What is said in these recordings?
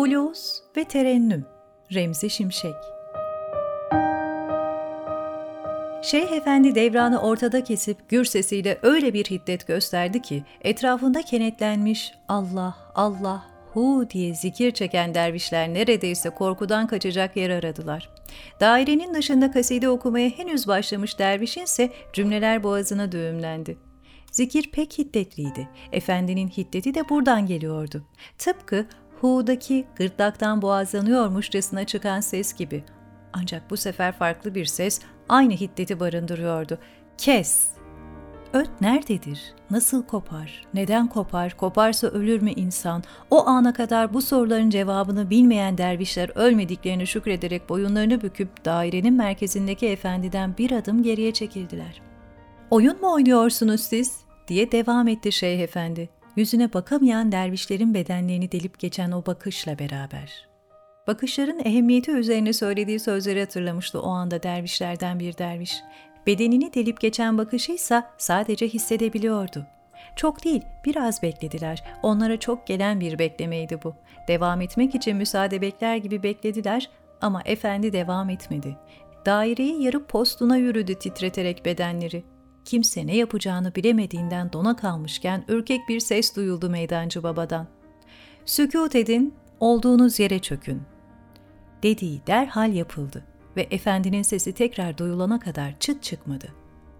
Blues ve Terennüm Remzi Şimşek Şeyh Efendi devranı ortada kesip gür sesiyle öyle bir hiddet gösterdi ki etrafında kenetlenmiş Allah, Allah, hu diye zikir çeken dervişler neredeyse korkudan kaçacak yer aradılar. Dairenin dışında kaside okumaya henüz başlamış dervişin ise cümleler boğazına düğümlendi. Zikir pek hiddetliydi. Efendinin hiddeti de buradan geliyordu. Tıpkı Hu'daki gırtlaktan boğazlanıyormuşçasına çıkan ses gibi. Ancak bu sefer farklı bir ses aynı hiddeti barındırıyordu. Kes! Öt nerededir? Nasıl kopar? Neden kopar? Koparsa ölür mü insan? O ana kadar bu soruların cevabını bilmeyen dervişler ölmediklerini şükrederek boyunlarını büküp dairenin merkezindeki efendiden bir adım geriye çekildiler. ''Oyun mu oynuyorsunuz siz?'' diye devam etti Şeyh Efendi. Yüzüne bakamayan dervişlerin bedenlerini delip geçen o bakışla beraber. Bakışların ehemmiyeti üzerine söylediği sözleri hatırlamıştı o anda dervişlerden bir derviş. Bedenini delip geçen bakışıysa sadece hissedebiliyordu. Çok değil, biraz beklediler. Onlara çok gelen bir beklemeydi bu. Devam etmek için müsaade bekler gibi beklediler ama efendi devam etmedi. Daireyi yarıp postuna yürüdü titreterek bedenleri. Kimse ne yapacağını bilemediğinden dona kalmışken ürkek bir ses duyuldu meydancı babadan. Sükut edin, olduğunuz yere çökün. Dediği derhal yapıldı ve efendinin sesi tekrar duyulana kadar çıt çıkmadı.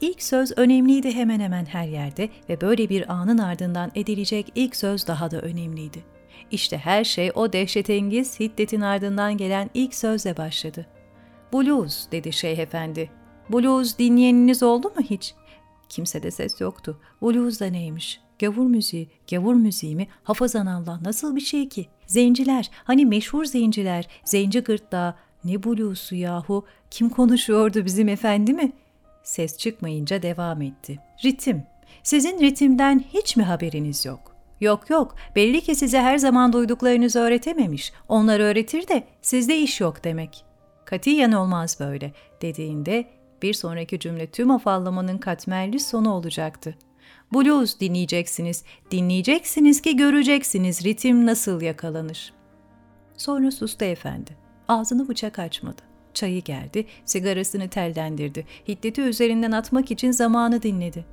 İlk söz önemliydi hemen hemen her yerde ve böyle bir anın ardından edilecek ilk söz daha da önemliydi. İşte her şey o dehşetengiz hiddetin ardından gelen ilk sözle başladı. Blues dedi Şeyh Efendi. Blues dinleyeniniz oldu mu hiç? Kimsede ses yoktu. Blues da neymiş? Gavur müziği, gavur müziği mi? Hafazan Allah nasıl bir şey ki? Zenciler, hani meşhur zenciler, zenci gırtlağı. Ne bluesu yahu? Kim konuşuyordu bizim efendi mi? Ses çıkmayınca devam etti. Ritim. Sizin ritimden hiç mi haberiniz yok? Yok yok, belli ki size her zaman duyduklarınızı öğretememiş. Onlar öğretir de sizde iş yok demek. Katiyen olmaz böyle dediğinde bir sonraki cümle tüm afallamanın katmerli sonu olacaktı. Blues dinleyeceksiniz, dinleyeceksiniz ki göreceksiniz ritim nasıl yakalanır. Sonra sustu efendi. Ağzını bıçak açmadı. Çayı geldi, sigarasını tellendirdi. Hiddeti üzerinden atmak için zamanı dinledi.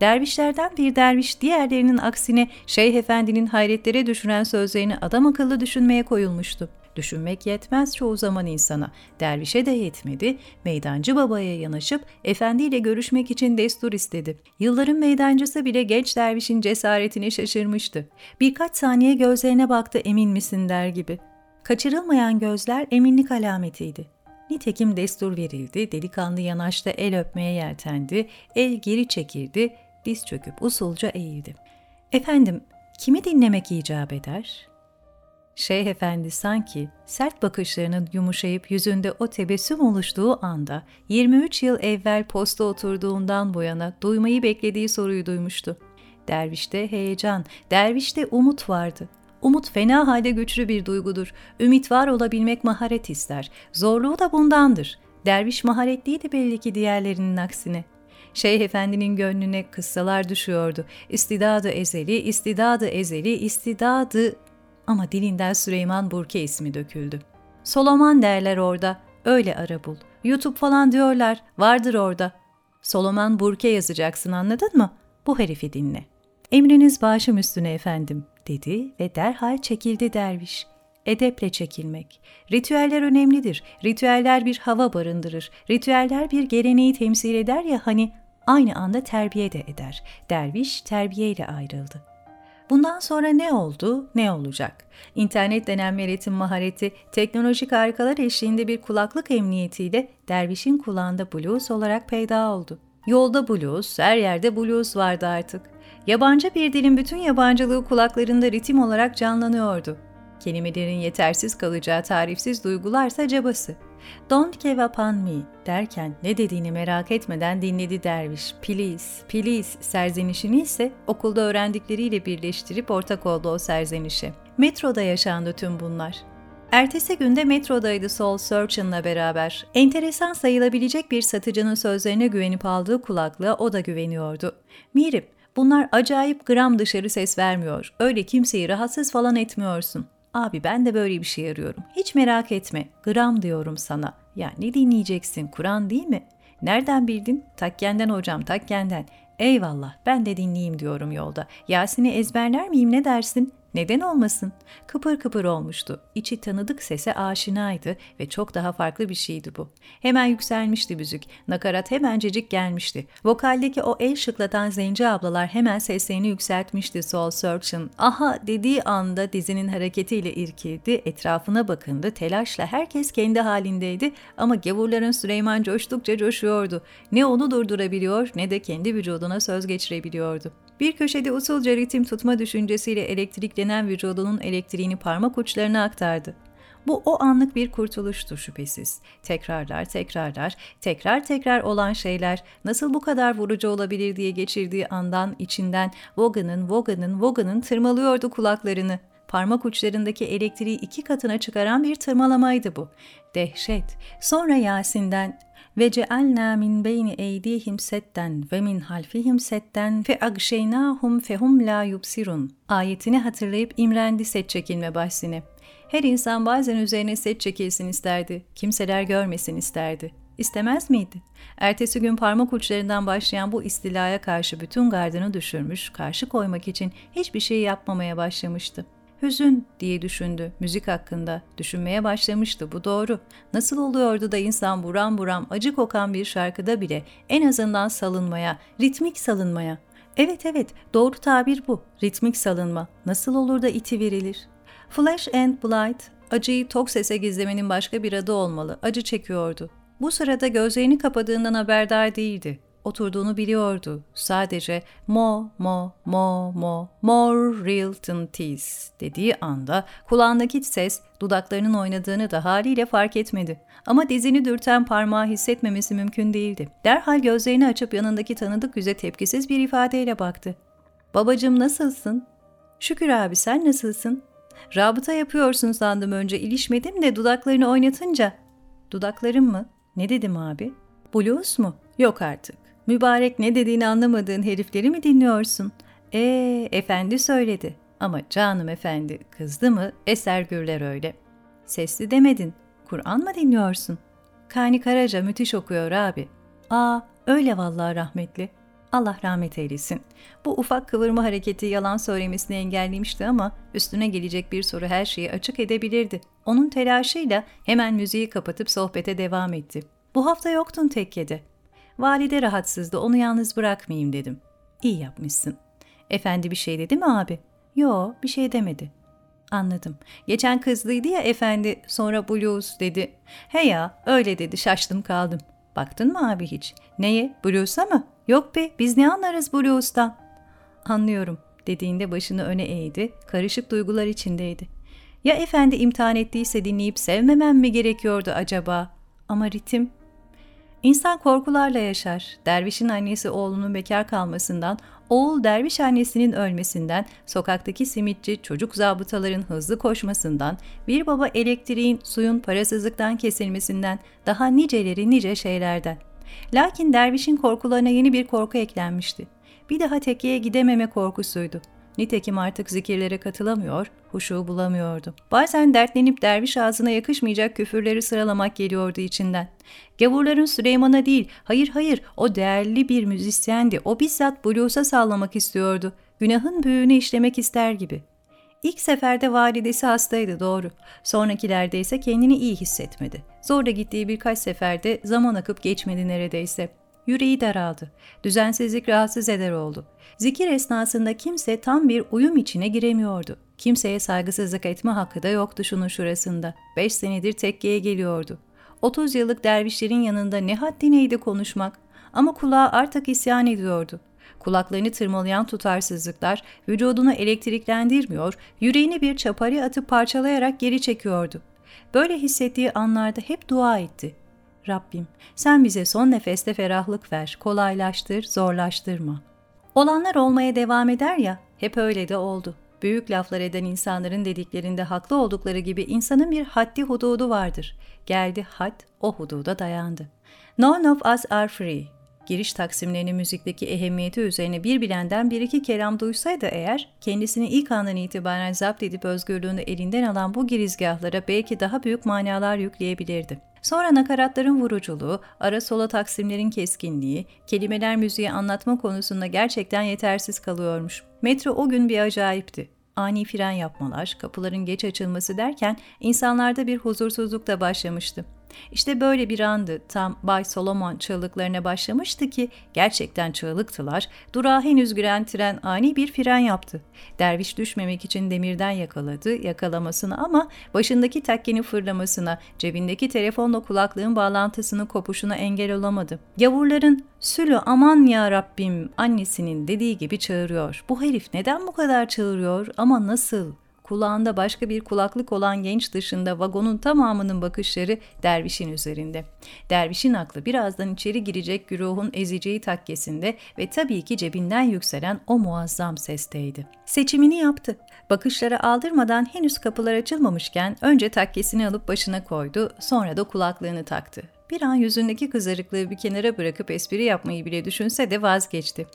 Dervişlerden bir derviş diğerlerinin aksine Şeyh Efendi'nin hayretlere düşüren sözlerini adam akıllı düşünmeye koyulmuştu. Düşünmek yetmez çoğu zaman insana. Dervişe de yetmedi. Meydancı babaya yanaşıp efendiyle görüşmek için destur istedi. Yılların meydancısı bile genç dervişin cesaretini şaşırmıştı. Birkaç saniye gözlerine baktı emin misin der gibi. Kaçırılmayan gözler eminlik alametiydi. Nitekim destur verildi, delikanlı yanaşta el öpmeye yeltendi, el geri çekildi, diz çöküp usulca eğildi. Efendim, kimi dinlemek icap eder?'' Şeyh Efendi sanki sert bakışlarının yumuşayıp yüzünde o tebessüm oluştuğu anda 23 yıl evvel posta oturduğundan bu yana duymayı beklediği soruyu duymuştu. Dervişte heyecan, dervişte umut vardı. Umut fena halde güçlü bir duygudur. Ümit var olabilmek maharet ister. Zorluğu da bundandır. Derviş maharetliydi belli ki diğerlerinin aksine. Şeyh Efendi'nin gönlüne kıssalar düşüyordu. İstidadı ezeli, istidadı ezeli, istidadı ama dilinden Süleyman Burke ismi döküldü. Soloman derler orada, öyle ara bul. YouTube falan diyorlar, vardır orada. Soloman Burke yazacaksın anladın mı? Bu herifi dinle. Emriniz başım üstüne efendim, dedi ve derhal çekildi derviş. Edeple çekilmek. Ritüeller önemlidir. Ritüeller bir hava barındırır. Ritüeller bir geleneği temsil eder ya hani aynı anda terbiye de eder. Derviş terbiyeyle ayrıldı. Bundan sonra ne oldu, ne olacak? İnternet denen meletin mahareti, teknolojik harikalar eşliğinde bir kulaklık emniyetiyle dervişin kulağında blues olarak peyda oldu. Yolda blues, her yerde blues vardı artık. Yabancı bir dilin bütün yabancılığı kulaklarında ritim olarak canlanıyordu. Kelimelerin yetersiz kalacağı tarifsiz duygularsa cabası. Don't give up on me derken ne dediğini merak etmeden dinledi derviş. Please, please serzenişini ise okulda öğrendikleriyle birleştirip ortak oldu o serzenişe. Metroda yaşandı tüm bunlar. Ertesi günde metrodaydı Soul Surgeon'la beraber. Enteresan sayılabilecek bir satıcının sözlerine güvenip aldığı kulaklığa o da güveniyordu. Mirip, bunlar acayip gram dışarı ses vermiyor. Öyle kimseyi rahatsız falan etmiyorsun. Abi ben de böyle bir şey arıyorum. Hiç merak etme. Gram diyorum sana. Ya ne dinleyeceksin? Kur'an değil mi? Nereden bildin? Takkenden hocam takkenden. Eyvallah ben de dinleyeyim diyorum yolda. Yasin'i ezberler miyim ne dersin? Neden olmasın? Kıpır kıpır olmuştu. İçi tanıdık sese aşinaydı ve çok daha farklı bir şeydi bu. Hemen yükselmişti müzik. Nakarat hemencecik gelmişti. Vokaldeki o el şıklatan zenci ablalar hemen seslerini yükseltmişti Soul Search'ın. Aha dediği anda dizinin hareketiyle irkildi, etrafına bakındı, telaşla herkes kendi halindeydi ama gavurların Süleyman coştukça coşuyordu. Ne onu durdurabiliyor ne de kendi vücuduna söz geçirebiliyordu. Bir köşede usulca ritim tutma düşüncesiyle elektriklenen vücudunun elektriğini parmak uçlarına aktardı. Bu o anlık bir kurtuluştu şüphesiz. Tekrarlar, tekrarlar, tekrar tekrar olan şeyler nasıl bu kadar vurucu olabilir diye geçirdiği andan içinden Vogan'ın, Vogan'ın, Vogan'ın tırmalıyordu kulaklarını. Parmak uçlarındaki elektriği iki katına çıkaran bir tırmalamaydı bu. Dehşet. Sonra Yasin'den ve cealna min beyni eydihim setten ve min halfihim setten fe agşeynahum fehum la yubsirun. Ayetini hatırlayıp imrendi set çekilme bahsini. Her insan bazen üzerine set çekilsin isterdi. Kimseler görmesin isterdi. İstemez miydi? Ertesi gün parmak uçlarından başlayan bu istilaya karşı bütün gardını düşürmüş, karşı koymak için hiçbir şey yapmamaya başlamıştı. Hüzün diye düşündü müzik hakkında. Düşünmeye başlamıştı bu doğru. Nasıl oluyordu da insan buram buram acı kokan bir şarkıda bile en azından salınmaya, ritmik salınmaya. Evet evet doğru tabir bu. Ritmik salınma. Nasıl olur da iti verilir? Flash and Blight acıyı tok sese gizlemenin başka bir adı olmalı. Acı çekiyordu. Bu sırada gözlerini kapadığından haberdar değildi oturduğunu biliyordu. Sadece mo mo mo mo more real teas dediği anda kulağındaki ses dudaklarının oynadığını da haliyle fark etmedi. Ama dizini dürten parmağı hissetmemesi mümkün değildi. Derhal gözlerini açıp yanındaki tanıdık yüze tepkisiz bir ifadeyle baktı. Babacım nasılsın? Şükür abi sen nasılsın? Rabıta yapıyorsun sandım önce ilişmedim de dudaklarını oynatınca. Dudaklarım mı? Ne dedim abi? Blues mu? Yok artık. Mübarek ne dediğini anlamadığın herifleri mi dinliyorsun? Ee, efendi söyledi. Ama canım efendi kızdı mı eser gürler öyle. Sesli demedin. Kur'an mı dinliyorsun? Kani Karaca müthiş okuyor abi. Aa öyle vallahi rahmetli. Allah rahmet eylesin. Bu ufak kıvırma hareketi yalan söylemesini engellemişti ama üstüne gelecek bir soru her şeyi açık edebilirdi. Onun telaşıyla hemen müziği kapatıp sohbete devam etti. Bu hafta yoktun tekkede. Valide rahatsızdı onu yalnız bırakmayayım dedim. İyi yapmışsın. Efendi bir şey dedi mi abi? Yo bir şey demedi. Anladım. Geçen kızlıydı ya efendi sonra blues dedi. He ya öyle dedi şaştım kaldım. Baktın mı abi hiç? Neye? Blues'a mı? Yok be biz ne anlarız blues'tan? Anlıyorum dediğinde başını öne eğdi. Karışık duygular içindeydi. Ya efendi imtihan ettiyse dinleyip sevmemem mi gerekiyordu acaba? Ama ritim İnsan korkularla yaşar. Dervişin annesi oğlunun bekar kalmasından, oğul derviş annesinin ölmesinden, sokaktaki simitçi çocuk zabıtaların hızlı koşmasından, bir baba elektriğin, suyun parasızlıktan kesilmesinden, daha niceleri nice şeylerden. Lakin dervişin korkularına yeni bir korku eklenmişti. Bir daha tekkeye gidememe korkusuydu. Nitekim artık zikirlere katılamıyor, huşu bulamıyordu. Bazen dertlenip derviş ağzına yakışmayacak küfürleri sıralamak geliyordu içinden. Gavurların Süleyman'a değil, hayır hayır o değerli bir müzisyendi, o bizzat blues'a sallamak istiyordu. Günahın büyüğünü işlemek ister gibi. İlk seferde validesi hastaydı doğru. Sonrakilerde ise kendini iyi hissetmedi. Zorla gittiği birkaç seferde zaman akıp geçmedi neredeyse. Yüreği daraldı. Düzensizlik rahatsız eder oldu. Zikir esnasında kimse tam bir uyum içine giremiyordu. Kimseye saygısızlık etme hakkı da yoktu şunun şurasında. Beş senedir tekkeye geliyordu. Otuz yıllık dervişlerin yanında ne haddineydi konuşmak. Ama kulağı artık isyan ediyordu. Kulaklarını tırmalayan tutarsızlıklar vücudunu elektriklendirmiyor, yüreğini bir çapari atıp parçalayarak geri çekiyordu. Böyle hissettiği anlarda hep dua etti. Rabbim sen bize son nefeste ferahlık ver, kolaylaştır, zorlaştırma. Olanlar olmaya devam eder ya, hep öyle de oldu. Büyük laflar eden insanların dediklerinde haklı oldukları gibi insanın bir haddi hududu vardır. Geldi had, o hududa dayandı. None of us are free. Giriş taksimlerinin müzikteki ehemmiyeti üzerine bir bilenden bir iki kelam duysaydı eğer, kendisini ilk andan itibaren zapt edip özgürlüğünü elinden alan bu girizgahlara belki daha büyük manalar yükleyebilirdi. Sonra nakaratların vuruculuğu, ara sola taksimlerin keskinliği, kelimeler müziği anlatma konusunda gerçekten yetersiz kalıyormuş. Metro o gün bir acayipti ani fren yapmalar, kapıların geç açılması derken insanlarda bir huzursuzluk da başlamıştı. İşte böyle bir andı tam Bay Solomon çığlıklarına başlamıştı ki gerçekten çığlıktılar. Durağa henüz giren tren ani bir fren yaptı. Derviş düşmemek için demirden yakaladı yakalamasını ama başındaki tekkeni fırlamasına, cebindeki telefonla kulaklığın bağlantısını kopuşuna engel olamadı. Yavurların Sülü aman ya Rabbim annesinin dediği gibi çağırıyor. Bu herif neden bu kadar çağırıyor ama nasıl? Kulağında başka bir kulaklık olan genç dışında vagonun tamamının bakışları dervişin üzerinde. Dervişin aklı birazdan içeri girecek güruhun ezeceği takkesinde ve tabii ki cebinden yükselen o muazzam sesteydi. Seçimini yaptı. Bakışları aldırmadan henüz kapılar açılmamışken önce takkesini alıp başına koydu, sonra da kulaklığını taktı. Bir an yüzündeki kızarıklığı bir kenara bırakıp espri yapmayı bile düşünse de vazgeçti.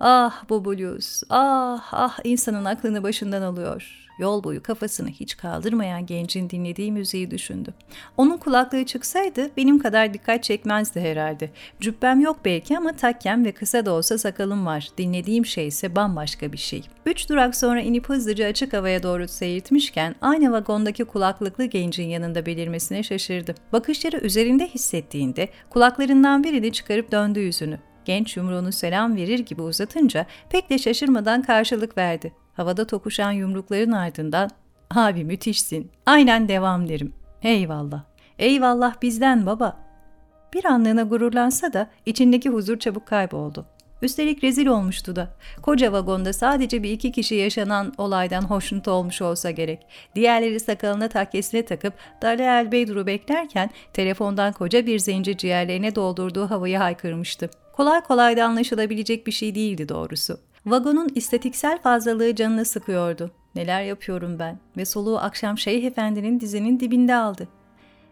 Ah bu blues, ah ah insanın aklını başından alıyor. Yol boyu kafasını hiç kaldırmayan gencin dinlediği müziği düşündü. Onun kulaklığı çıksaydı benim kadar dikkat çekmezdi herhalde. Cübbem yok belki ama takkem ve kısa da olsa sakalım var. Dinlediğim şey ise bambaşka bir şey. Üç durak sonra inip hızlıca açık havaya doğru seyirtmişken aynı vagondaki kulaklıklı gencin yanında belirmesine şaşırdı. Bakışları üzerinde hissettiğinde kulaklarından birini çıkarıp döndü yüzünü. Genç yumruğunu selam verir gibi uzatınca pek de şaşırmadan karşılık verdi. Havada tokuşan yumrukların ardından ''Abi müthişsin, aynen devam derim. Eyvallah, eyvallah bizden baba.'' Bir anlığına gururlansa da içindeki huzur çabuk kayboldu. Üstelik rezil olmuştu da. Koca vagonda sadece bir iki kişi yaşanan olaydan hoşnut olmuş olsa gerek. Diğerleri sakalına takkesine takıp Dali El Beydur'u beklerken telefondan koca bir zenci ciğerlerine doldurduğu havayı haykırmıştı. Kolay kolay da anlaşılabilecek bir şey değildi doğrusu. Vagonun istatiksel fazlalığı canını sıkıyordu. Neler yapıyorum ben ve soluğu akşam Şeyh Efendi'nin dizinin dibinde aldı.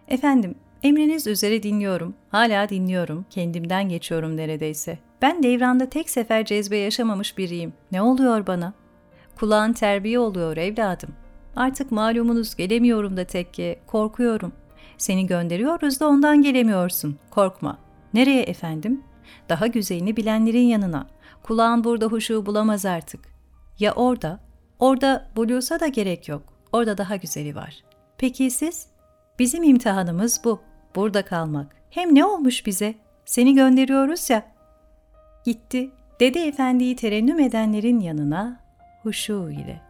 Efendim, emriniz üzere dinliyorum. Hala dinliyorum. Kendimden geçiyorum neredeyse. Ben devranda tek sefer cezbe yaşamamış biriyim. Ne oluyor bana? Kulağın terbiye oluyor evladım. Artık malumunuz gelemiyorum da tekke, korkuyorum. Seni gönderiyoruz da ondan gelemiyorsun. Korkma. Nereye efendim? Daha güzelini bilenlerin yanına. Kulağın burada huşu bulamaz artık. Ya orada? Orada buluyorsa da gerek yok. Orada daha güzeli var. Peki siz? Bizim imtihanımız bu. Burada kalmak. Hem ne olmuş bize? Seni gönderiyoruz ya. Gitti. Dede efendiyi terennüm edenlerin yanına huşu ile.